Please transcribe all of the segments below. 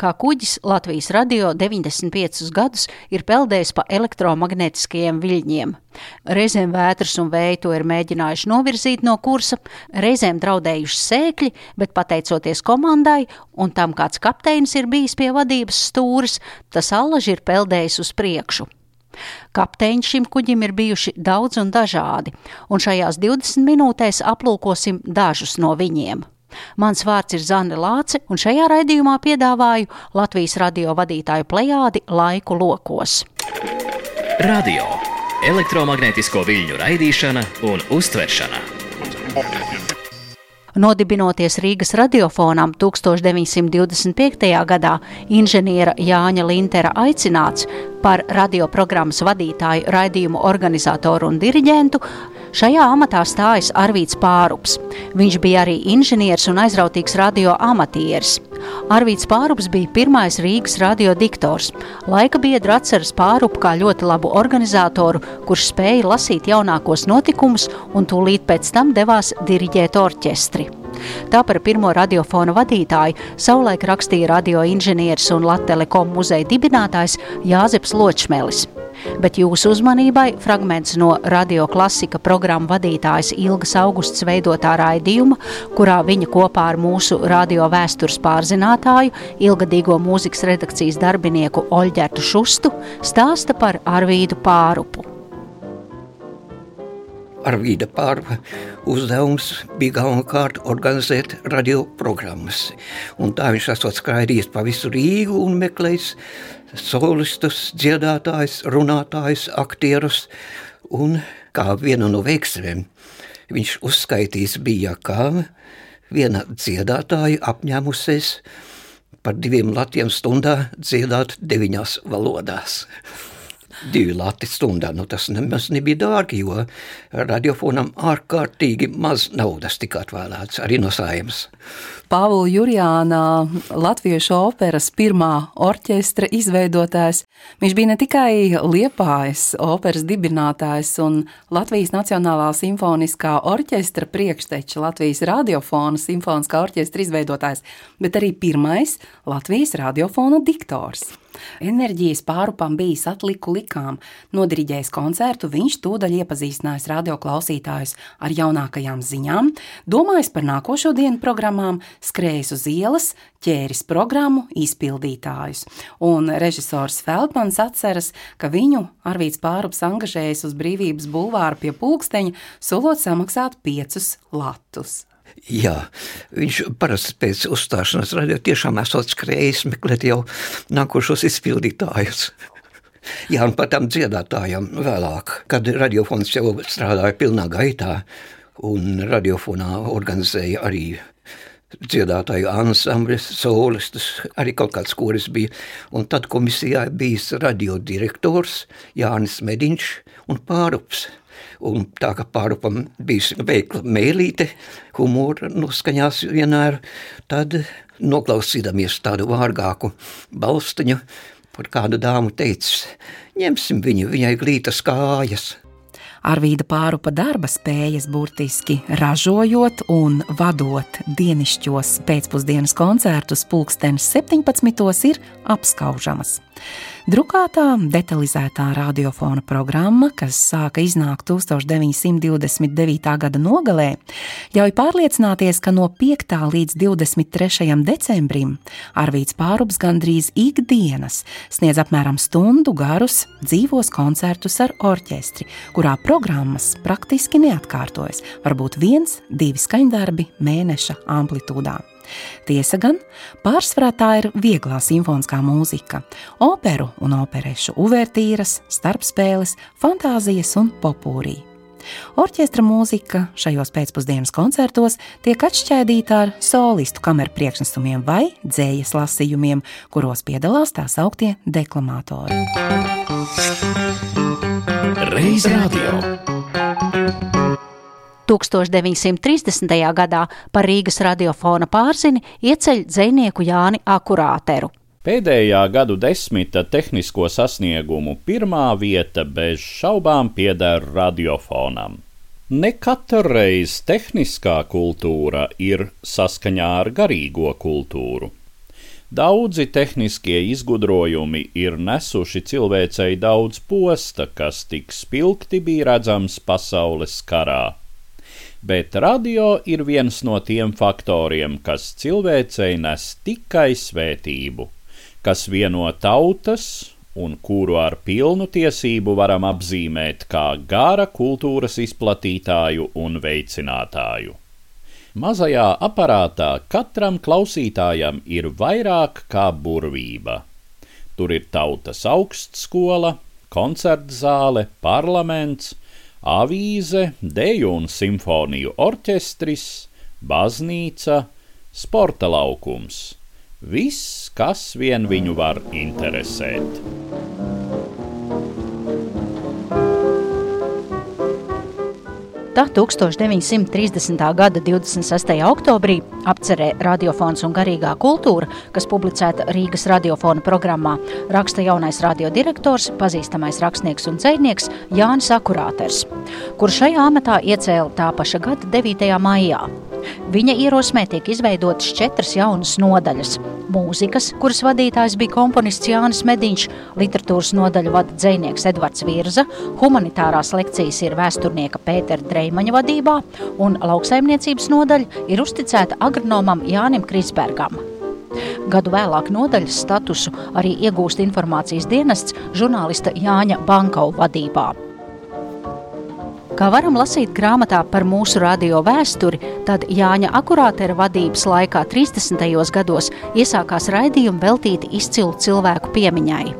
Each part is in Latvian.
Kā kuģis Latvijas radio 95 gadus ir peldējis pa elektromagnētiskajiem viļņiem. Reizēm vētras un vēja to ir mēģinājuši novirzīt no kursa, reizēm draudējuši sēkļi, bet pateicoties komandai un tam, kāds kapteinis ir bijis pie vadības stūris, tas allaži ir peldējis uz priekšu. Kapteiņi šim kuģim ir bijuši daudz un dažādi, un šajās 20 minūtēs aplūkosim dažus no viņiem. Mans vārds ir Zane Lāce, un šajā raidījumā piedāvāju Latvijas radio vadītāju plejādi laiku lokos. Radio, elektromagnētisko viļņu raidīšana un uztveršana. Nodibinoties Rīgas radiofonam 1925. gadā, inženiera Jāņa Lintera aicināts par radioprogrammas vadītāju, raidījumu organizatoru un diriģentu, šajā amatā stājas Arvīts Pārups. Viņš bija arī inženieris un aizrautīgs radio amatieris. Arvīts Pārups bija pirmais Rīgas radio diktors. Laika biedra atceras Pārupu kā ļoti labu organizatoru, kurš spēja lasīt jaunākos notikumus un tūlīt pēc tam devās diriģēt orķestri. Tā par pirmo radiofona vadītāju savulaik rakstīja radioinženieris un Latvijas muzeja dibinātājs Jāzeps Ločmelis. Bet jūsu uzmanībai fragments no radio klasika programmu vadītājas Ilgas Augusts veidotā raidījuma, kurā viņa kopā ar mūsu radio vēstures pārzinātāju, ilgadīgo mūzikas redakcijas darbinieku Oļģertu Šustu, stāsta par Arvīdu Pārupu. Arvīda Pārva uzdevums bija galvenokārt organizēt radioprogrammas. Un tā viņš esot skraidījis pa visu Rīgu un meklējis solistus, dziedātājus, runātājus, aktierus. Un kā vienu no veiksmēm viņš uzskaitījis bija, kā viena dziedātāja apņēmusies par diviem latiem stundā dziedāt deviņās valodās divi lati stundā. Nu, tas nemaz nebija dārgi, jo radiofonam ārkārtīgi maz naudas tika atvēlēts arī no saimas. Pāvila Jurjāna, Latviešu operas pirmā orķestra izveidotājs. Viņš bija ne tikai Liepājas operas dibinātājs un Latvijas Nacionālā simfoniskā orķestra priekšteča, Latvijas radiofona simfoniskā orķestra izveidotājs, bet arī pirmais Latvijas radiofona diktors. Enerģijas pārupam bijis atliku likām. Nodiriģējis koncertu, viņš tūdaļ iepazīstinājis radioklausītājus ar jaunākajām ziņām, domājis par nākošo dienu programmām, skrējis uz ielas, ķēris programmu izpildītājus. Un režisors Feldmans atceras, ka viņu Arvīts Pārups angažējas uz brīvības bulvāru pie pulksteņa, solot samaksāt piecus latus. Jā, viņš parasti pēc uzstāšanās radio tiešām esot skrējis meklēt jau nākošos izpildītājus. Jā, un pat tam dziedātājam vēlāk, kad radiofons jau strādāja pilnā gaitā, un radiofonā organizēja arī dziedātāju ansambļus, solistus, arī kaut kāds koris bija. Un tad komisijā bijis radiodirektors Jānis Mediņš un Pārups. Un tā kā pārupam bija veikla mēlīte, humora noskaņās vienmēr, tad noklausīdamies tādu vārgāku balstiņu, par kādu dāmu teicis, ņemsim viņu, viņai glītas kājas. Arvīda pārupa darba spējas burtiski ražojot un vadot dienišķos pēcpusdienas koncertus pulkstenis 17. ir apskaužamas. Drukātā, detalizētā radiofona programma, kas sāka iznākt 1929. gada nogalē, ļauj pārliecināties, ka no 5. līdz 23. decembrim Arvīts Pārups gandrīz ikdienas sniedz apmēram stundu garus dzīvos koncertus ar orķestri, kurā programmas praktiski neatkārtojas, varbūt viens, divi skaņdarbi mēneša amplitūdā. Tiesa gan, pārsvarā tā ir vieglā simfoniskā mūzika, operu un operešu uvertīras, starpspēles, fantāzijas un popūrī. Orķestra mūzika šajos pēcpusdienas koncertos tiek atšķaidīta ar solistu kameru priekšnesumiem vai dzējas lasījumiem, kuros piedalās tā sauktie deklamātori. Reiz radio. 1930. gadā par Rīgas radiofona pārzini ieceļ dzēnieku Jāni Akurāteru. Pēdējā gadu desmita tehnisko sasniegumu pirmā vieta bez šaubām pieder radiofonam. Ne katru reizi tehniskā kultūra ir saskaņā ar garīgo kultūru. Daudzi tehniskie izgudrojumi ir nesuši cilvēcei daudz posta, kas tik spilgti bija redzams pasaules karā. Bet radio ir viens no tiem faktoriem, kas cilvēcei nes tikai svētību kas vieno tautas un kuru ar pilnu tiesību varam apzīmēt kā gara kultūras izplatītāju un veicinātāju. Mazajā aparātā katram klausītājam ir vairāk kā burvība. Tur ir tautas augstskola, koncertzāle, parlaments, avīze, deju un simfoniju orķestris, baznīca, sporta laukums Viss, kas vien viņu var interesēt. Tā 1930. gada 26. oktobrī apcerē radiofons un garīgā kultūra, kas publicēta Rīgas radiofona programmā, raksta jaunais radiodirektors, pazīstamais rakstnieks un dzēnieks Jānis Akurāters, kurš šajā amatā iecēla tā paša gada 9. maijā. Viņa ierosmē tiek izveidotas četras jaunas nodaļas. Mūzikas, kuras vadītājs bija komponists Jānis Mediņš, literatūras nodaļu vada dzinieks Edvards Virza, humanitārās lekcijas ir vēsturnieka Pētera Dreimaņa vadībā, un lauksaimniecības nodaļa ir uzticēta agronomam Jānim Krisbergam. Gadu vēlāk nodaļas statusu arī iegūst informācijas dienests žurnālista Jāņa Bankau vadībā. Kā varam lasīt grāmatā par mūsu radio vēsturi, tad Jāņa akurātera vadības laikā 30. gados iesākās raidījumi veltīti izcilu cilvēku piemiņai.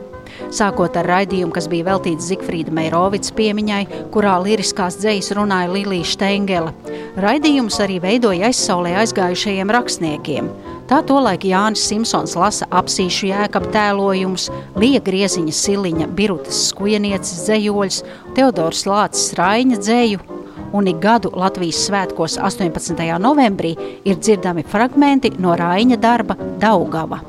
Sākot ar raidījumu, kas bija veltīts Zigfrīda Meirovicas piemiņai, kurā liriskās dzejas runāja Lilija Steingela. Raidījums arī veidoja aizsaulē aizgājušajiem rakstniekiem. Tā tolaik Jānis Simpsons lasa apsīšu jēkab tēlojumus, Lija Grieziņa Siliņa, Birutas skujenieces dzējoļus, Teodors Lācis Raiņa dzēju, un ik gadu Latvijas svētkos 18. novembrī ir dzirdami fragmenti no Raiņa darba Daugava.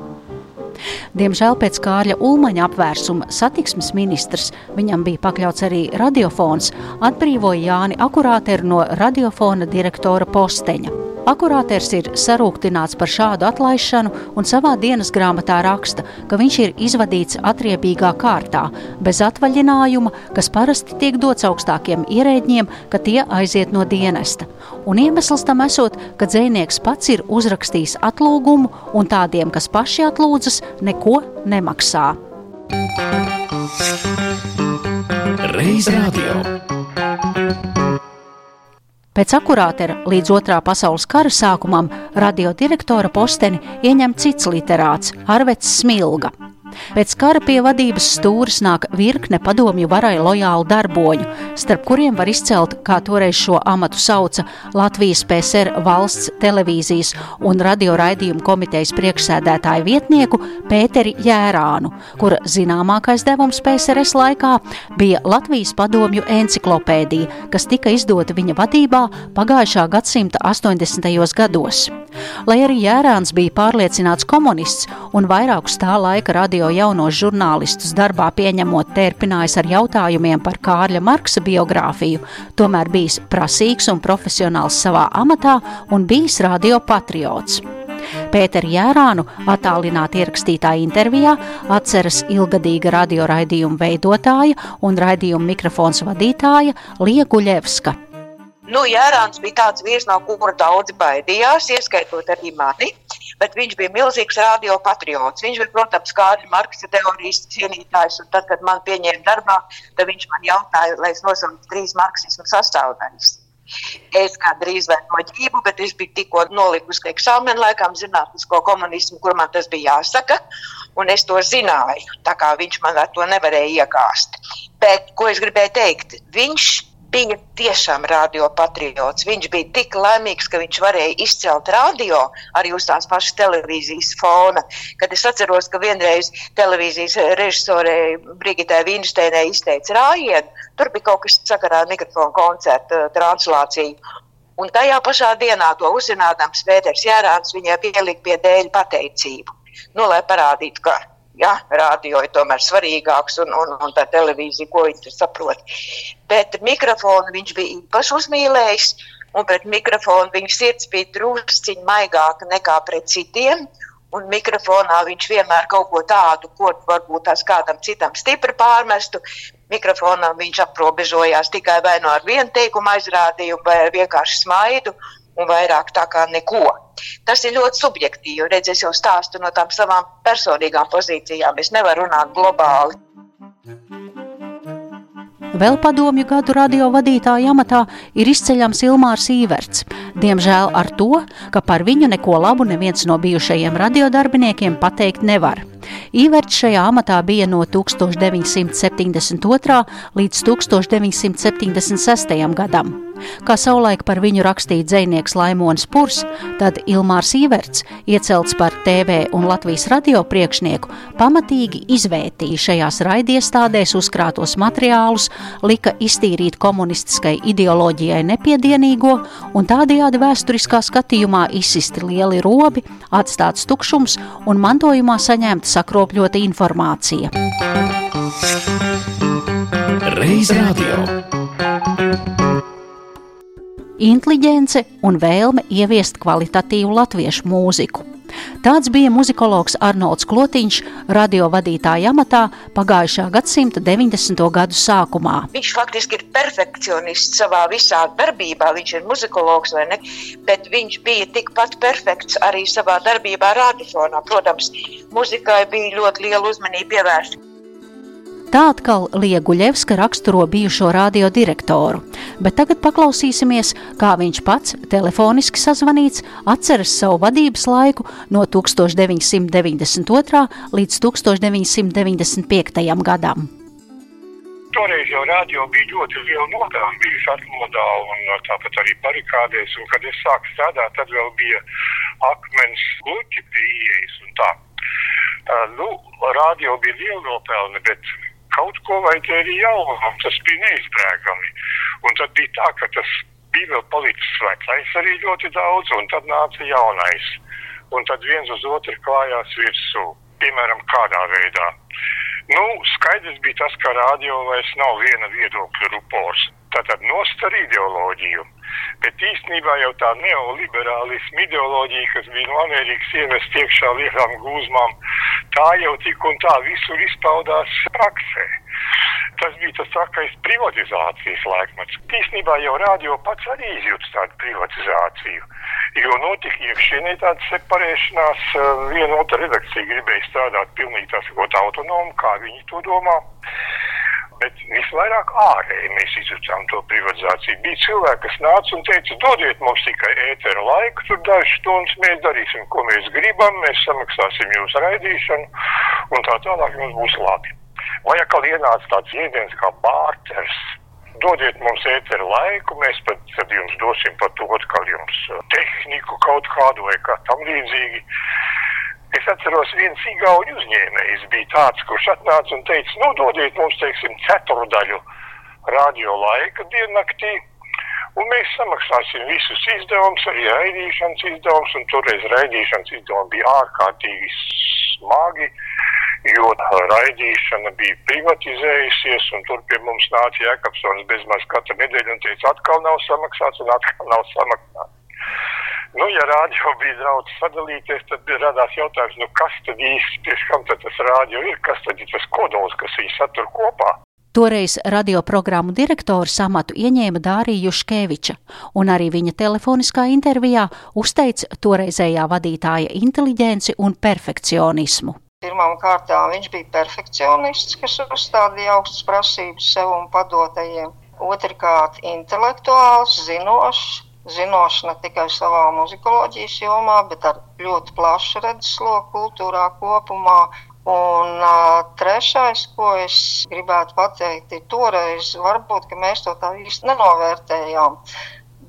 Diemžēl pēc Kārļa Ulmaņa apvērsuma satiksmes ministrs, viņam bija pakļauts arī radiofons, atbrīvoja Jāni Akurāteru no radiofona direktora posteņa. Akurāters ir sarūktināts par šādu atlaišanu un savā dienas grāmatā raksta, ka viņš ir izvadīts atriebīgā kārtā, bez atvaļinājuma, kas parasti tiek dots augstākiem ierēģiem, ka tie aiziet no dienesta. Un iemesls tam esot, ka dzēnieks pats ir uzrakstījis atlūgumu un tādiem, kas paši atlūdzas, neko nemaksā. Reiz radio Pēc akurātera līdz otrā pasaules kara sākumam radiodirektora posteni ieņem cits literāts Arvets Smilga. Pēc kara pie vadības stūris nāk virkne padomju varai lojālu darboņu, starp kuriem var izcelt, kā toreiz šo amatu sauca Latvijas PSR valsts televīzijas un radioraidījumu komitejas priekšsēdētāju vietnieku Pēteri Jērānu, kura zināmākais devums PSRS laikā bija Latvijas padomju enciklopēdija, kas tika izdota viņa vadībā pagājušā gadsimta 80. gados. Lai arī Jērāns bija pārliecināts komunists un vairākus tā laika radio jaunos žurnālistus darbā pieņemot tērpinājis ar jautājumiem par Kārļa Marksa biogrāfiju, tomēr bijis prasīgs un profesionāls savā amatā un bijis radio patriots. Pēteru Jērānu attālināti ierakstītā intervijā atceras ilgadīga radioraidījuma veidotāja un raidījuma mikrofons vadītāja Lija Guļevska. Nu, Jērāns bija tāds vīrs, no kura daudzi baidījās, ieskaitot arī mani, bet viņš bija milzīgs radiopatriots. Viņš bija, protams, kā arī Marksa teorijas cienītājs, un tad, kad man pieņēma darbā, tad viņš man jautāja, lai es nosaucu trīs marksismu sastāvdaļas. Es kā drīz vai no ģību, bet es biju tikko nolikusi eksāmenu laikam zinātnisko komunismu, kur man tas bija jāsaka, un es to zināju, tā kā viņš man to nevarēja iegāst. Bet, ko es gribēju teikt, viņš bija tiešām radiopatriots. Viņš bija tik laimīgs, ka viņš varēja izcelt radio arī uz tās pašas televīzijas fona. Kad es atceros, ka vienreiz televīzijas režisorē Brigitai Vinšteinē izteica rājienu, tur bija kaut kas sakarā ar mikrofonu koncertu translāciju. Un tajā pašā dienā to uzzinādams Vēders Jērāns viņai pielika pie dēļ pateicību. Nu, lai parādītu, ka ja, radio ir tomēr svarīgāks un, un, un tā televīzija, ko viņš saprot. Bet mikrofonu viņš bija īpaši uzmīlējis, un pret mikrofonu viņa sirds bija drusciņi maigāka nekā pret citiem. Un mikrofonā viņš vienmēr kaut ko tādu, ko varbūt tās kādam citam stipri pārmestu. Mikrofonā viņš aprobežojās tikai vai no nu ar vienu teikumu aizrādījumu, vai vienkārši smaidu un vairāk tā kā neko. Tas ir ļoti subjektīvi. Redz, es jau stāstu no tām savām personīgām pozīcijām. Es nevaru runāt globāli. Vēl padomju gadu radio vadītāja amatā ir izceļams Ilmārs Īverts. Diemžēl ar to, ka par viņu neko labu neviens no bijušajiem radiodarbiniekiem pateikt nevar. Īverts šajā amatā bija no 1972. līdz 1976. gadam. Kā savulaik par viņu rakstīja dzinieks Laimons Purs, tad Ilmārs Īverts, iecelts par TV un Latvijas radio priekšnieku, pamatīgi izvērtīja šajās raidiestādēs uzkrātos materiālus, lika iztīrīt komunistiskai ideoloģijai nepiedienīgo un tādējādi vēsturiskā skatījumā izsisti lieli robi, atstāts tukšums un mantojumā saņemta sakropļota informācija. Reiz radio inteliģence un vēlme ieviest kvalitatīvu latviešu mūziku. Tāds bija muzikologs Arnolds Klotiņš, radiovadītāja amatā pagājušā gadsimta 90. gadu sākumā. Viņš faktiski ir perfekcionists savā visā darbībā. Viņš ir muzikologs vai ne, bet viņš bija tikpat perfekts arī savā darbībā radiofonā. Protams, muzikai bija ļoti liela uzmanība pievērsta. Tā atkal Lija Guļevska raksturo bijušo radiodirektoru, bet tagad paklausīsimies, kā viņš pats telefoniski sazvanīts atceras savu vadības laiku no 1992. līdz 1995. gadam. Toreiz jau rādio bija ļoti liela nodevuma, bija atmodā un tāpat arī barikādēs, un kad es sāku strādāt, tad vēl bija akmens gluķi pie ieejas un tā. Uh, nu, rādio bija liela nopelne, bet kaut ko vajadzēja arī jaunam, tas bija neizbēgami. Un tad bija tā, ka tas bija vēl palicis vecais arī ļoti daudz, un tad nāca jaunais. Un tad viens uz otru klājās virsū, piemēram, kādā veidā. Nu, skaidrs bija tas, ka rādio vairs nav viena viedokļa rupors. Tātad nostar ideoloģiju. Bet īstenībā jau tā neoliberālisma ideoloģija, kas bija no Amerikas ievest iekšā lielām gūzmām, tā jau tik un tā visur izpaudās praksē. Tas bija tas sakais privatizācijas laikmets. Īstenībā jau rādio pats arī izjūta tādu privatizāciju. Jo notika iekšienē tāda separēšanās, viena otra redakcija gribēja strādāt pilnīgi tā sakot autonomi, kā viņi to domā bet visvairāk ārēji mēs izjutām to privatizāciju. Bija cilvēki, kas nāca un teica, dodiet mums tikai ētera laiku, tur dažas stundas mēs darīsim, ko mēs gribam, mēs samaksāsim jūsu raidīšanu, un tā tālāk jums būs labi. Vai atkal ienāca tāds jēdziens kā bārters. Dodiet mums ēteru laiku, mēs pat, tad jums dosim par to, kā jums tehniku kaut kādu vai kā tam līdzīgi. Es atceros, viens īgauņu uzņēmējs bija tāds, kurš atnāca un teica, nu, dodiet mums, teiksim, ceturdaļu radio laika diennaktī, un mēs samaksāsim visus izdevumus, arī raidīšanas izdevumus, un toreiz raidīšanas izdevumi bija ārkārtīgi smagi, jo raidīšana bija privatizējusies, un tur pie mums nāca Jēkabsons bezmaz katru nedēļu un teica, atkal nav samaksāts un atkal nav samaksāts. Ja rādio bija draudz sadalīties, tad radās jautājums, nu, kas tad īsti, tieši kam tad tas rādio ir, kas tad ir tas kodols, kas viņu satur kopā. Toreiz radioprogrammu direktoru samatu ieņēma Dārija Juškeviča, un arī viņa telefoniskā intervijā uzteica toreizējā vadītāja inteliģenci un perfekcionismu. Pirmām kārtām viņš bija perfekcionists, kas uzstādīja augstas prasības sev un padotajiem. Otrkārt, intelektuāls, zinošs, zinošs ne tikai savā muzikoloģijas jomā, bet ar ļoti plašu redzesloku kultūrā kopumā. Un uh, trešais, ko es gribētu pateikt, ir toreiz, varbūt mēs to tā īsti nenovērtējām.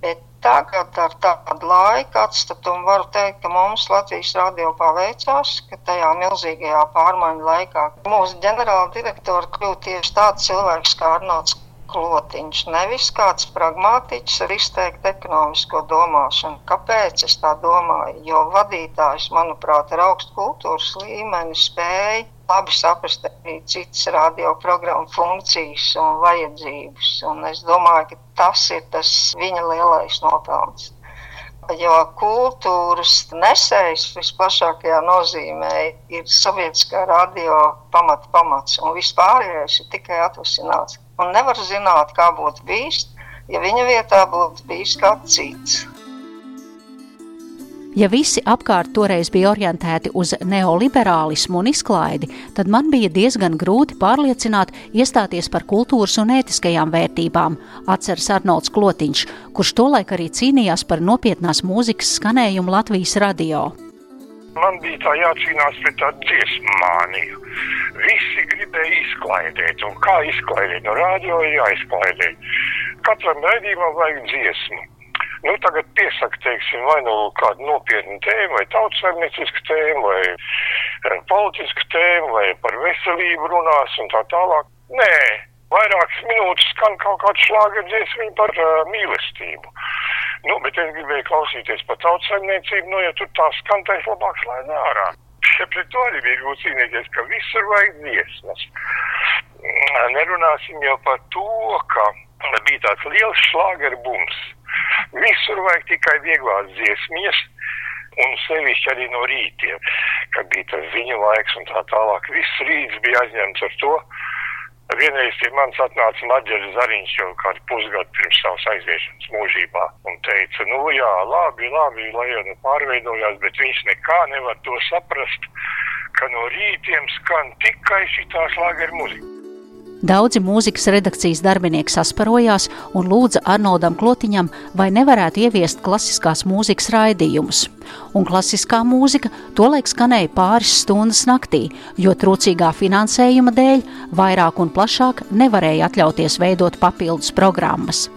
Bet tagad, ar tādu laika atstatumu, varu teikt, ka mums Latvijas radio paveicās, ka tajā milzīgajā pārmaiņu laikā mūsu ģenerāla direktora kļūst tieši tāds cilvēks kā Arnolds klotiņš, nevis kāds pragmātiķis ar izteiktu ekonomisko domāšanu. Kāpēc es tā domāju? Jo vadītājs, manuprāt, ar augstu kultūras līmeni spēja labi saprast arī citas radioprogrammu funkcijas un vajadzības. Un es domāju, ka tas ir tas viņa lielais nopelns. Jo kultūras nesējs visplašākajā nozīmē ir sabiedriskā radio pamata pamats, un vispārējais ir tikai atvasināts. Un nevar zināt, kā būtu bijis, ja viņa vietā būtu bijis kāds cits. Ja visi apkārt toreiz bija orientēti uz neoliberālismu un izklaidi, tad man bija diezgan grūti pārliecināt iestāties par kultūras un ētiskajām vērtībām, atceras Arnolds Klotiņš, kurš tolaik arī cīnījās par nopietnās mūzikas skanējumu Latvijas radio. Man bija tā jācīnās pret tādu dziesmu māniju. Visi gribēja izklaidēt, un kā izklaidēt? No rādio ir jāizklaidē. Katram raidījumam vajag dziesmu nu, tagad piesaka, teiksim, vai nu kādu nopietnu tēmu, vai tautsaimniecisku tēmu, vai eh, politisku tēmu, vai par veselību runās un tā tālāk. Nē, vairākas minūtes skan kaut kāds šlāga dziesmiņa par uh, mīlestību. Nu, bet es gribēju klausīties par tautsaimniecību, nu, ja tur tā skan, tad labāk slēdz ārā. Ja pret to arī bija grūti cīnīties, ka visur vajag dziesmas. Nerunāsim jau par to, ka bija tāds liels šlāgeru bums Visur vajag tikai vieglās dziesmas, un sevišķi arī no rītiem, kad bija tas ziņu laiks un tā tālāk. Viss rīts bija aizņemts ar to. Vienreiz pie manis atnāca Maģeris Zariņš jau kādu pusgadu pirms savas aiziešanas mūžībā un teica, nu jā, labi, labi, lai jau nu pārveidojās, bet viņš nekā nevar to saprast, ka no rītiem skan tikai šitā šlāgeru muzika. Daudzi mūzikas redakcijas darbinieki sasparojās un lūdza Arnoldam Klotiņam, vai nevarētu ieviest klasiskās mūzikas raidījumus. Un klasiskā mūzika tolaik skanēja pāris stundas naktī, jo trūcīgā finansējuma dēļ vairāk un plašāk nevarēja atļauties veidot papildus programmas.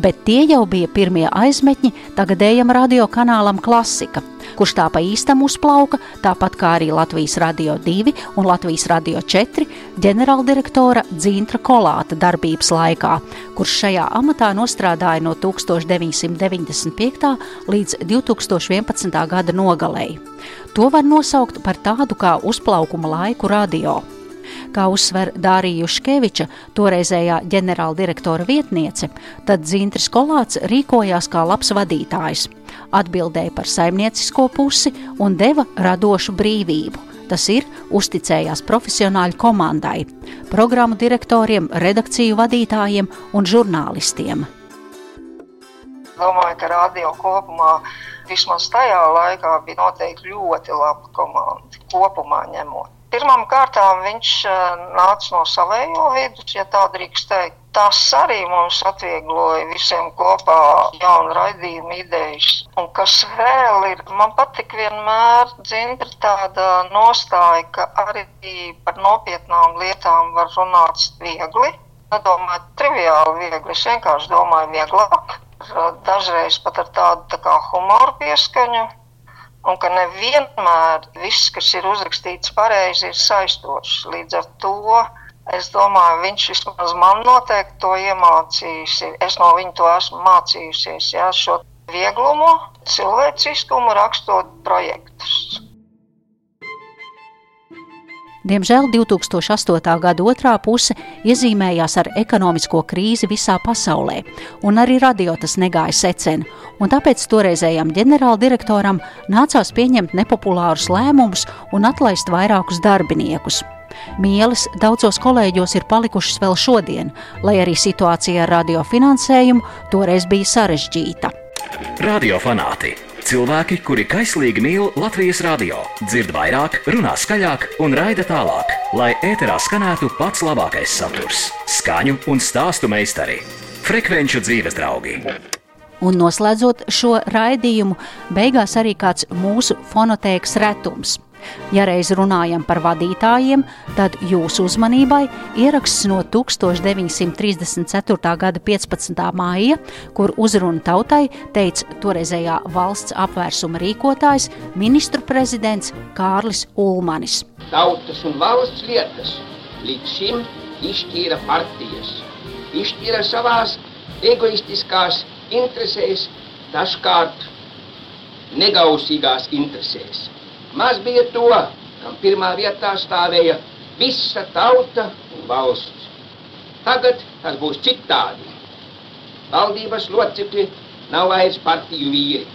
Bet tie jau bija pirmie aizmetņi tagadējam radiokanālam Klasika – kurš tā pa īstam uzplauka, tāpat kā arī Latvijas Radio 2 un Latvijas Radio 4 ģenerāldirektora Dzintra Kolāta darbības laikā, kurš šajā amatā nostrādāja no 1995. līdz 2011. gada nogalei. To var nosaukt par tādu kā uzplaukuma laiku radio. Kā uzsver Dārija Juškeviča, toreizējā ģenerāldirektora vietniece, tad Zintris Kolāts rīkojās kā labs vadītājs, atbildēja par saimniecisko pusi un deva radošu brīvību. Tas ir uzticējās profesionāļu komandai, programmu direktoriem, redakciju vadītājiem un žurnālistiem. Domāju, ka radio kopumā vismaz tajā laikā bija noteikti ļoti laba komanda, kopumā ņemot. Pirmām kārtām viņš eh, nāca no savējo vidus, ja tā drīkst teikt. Tas arī mums atviegloja visiem kopā jaunu raidījumu idejas. Un kas vēl ir, man patīk vienmēr dzindra tāda nostāja, ka arī par nopietnām lietām var runāt viegli. Nedomāju triviāli viegli, es vienkārši domāju vieglāk. Dažreiz pat ar tādu tā kā humoru pieskaņu un ka nevienmēr viss, kas ir uzrakstīts pareizi, ir saistošs. Līdz ar to es domāju, viņš vismaz man noteikti to iemācījis. Es no viņa to esmu mācījusies, jā, šo vieglumu, cilvēciskumu rakstot projektus. Diemžēl 2008. gada otrā puse iezīmējās ar ekonomisko krīzi visā pasaulē, un arī radio tas negāja secen, un tāpēc toreizējam ģenerāldirektoram nācās pieņemt nepopulārus lēmumus un atlaist vairākus darbiniekus. Mieles daudzos kolēģos ir palikušas vēl šodien, lai arī situācija ar radiofinansējumu toreiz bija sarežģīta. Radio fanāti! Cilvēki, kuri kaislīgi mīl Latvijas radio, dzird vairāk, runā skaļāk un raida tālāk, lai ēterā skanētu pats labākais saturs, skaņu un stāstu meistari, frekvenču dzīves draugi. Un noslēdzot šo raidījumu, beigās arī kāds mūsu fonotēkas retums. Ja reiz runājam par vadītājiem, tad jūsu uzmanībai ieraksts no 1934. gada 15. māja, kur uzrunu tautai teica toreizējā valsts apvērsuma rīkotājs, ministru prezidents Kārlis Ulmanis. Tautas un valsts lietas līdz šim izšķīra partijas. izšķira savās egoistiskās interesēs, dažkārt negausīgās interesēs. Maz bija to, kam pirmā vietā stāvēja visa tauta un valsts. Tagad tas būs citādi. Valdības locekļi nav vairs partiju vīri.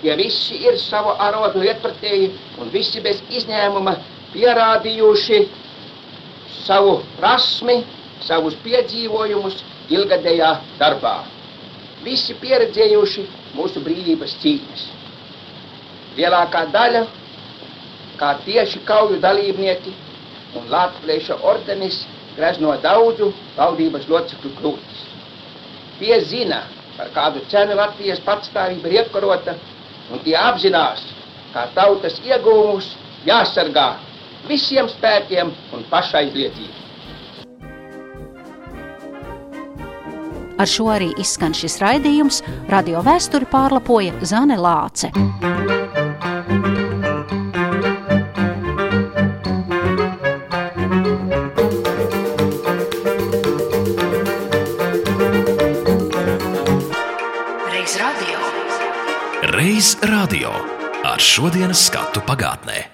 Tie visi ir savu arodu lietpratēji un visi bez izņēmuma pierādījuši savu prasmi, savus piedzīvojumus ilgadējā darbā. Visi pieredzējuši mūsu brīvības cīņas. Lielākā daļa, kā tieši kauju dalībnieki un Latvijas ordenis, grezno daudzu valdības locekļu krūtis. Tie zina, par kādu cenu Latvijas patstāvība ir iekarota, un tie apzinās, kā tautas iegūmus jāsargā visiem spēkiem un pašaizliedzību. Ar šo arī izskan šis raidījums. Radio vēsturi pārlapoja Zane Lāce. Reiz radio ar šodienas skatu pagātnē.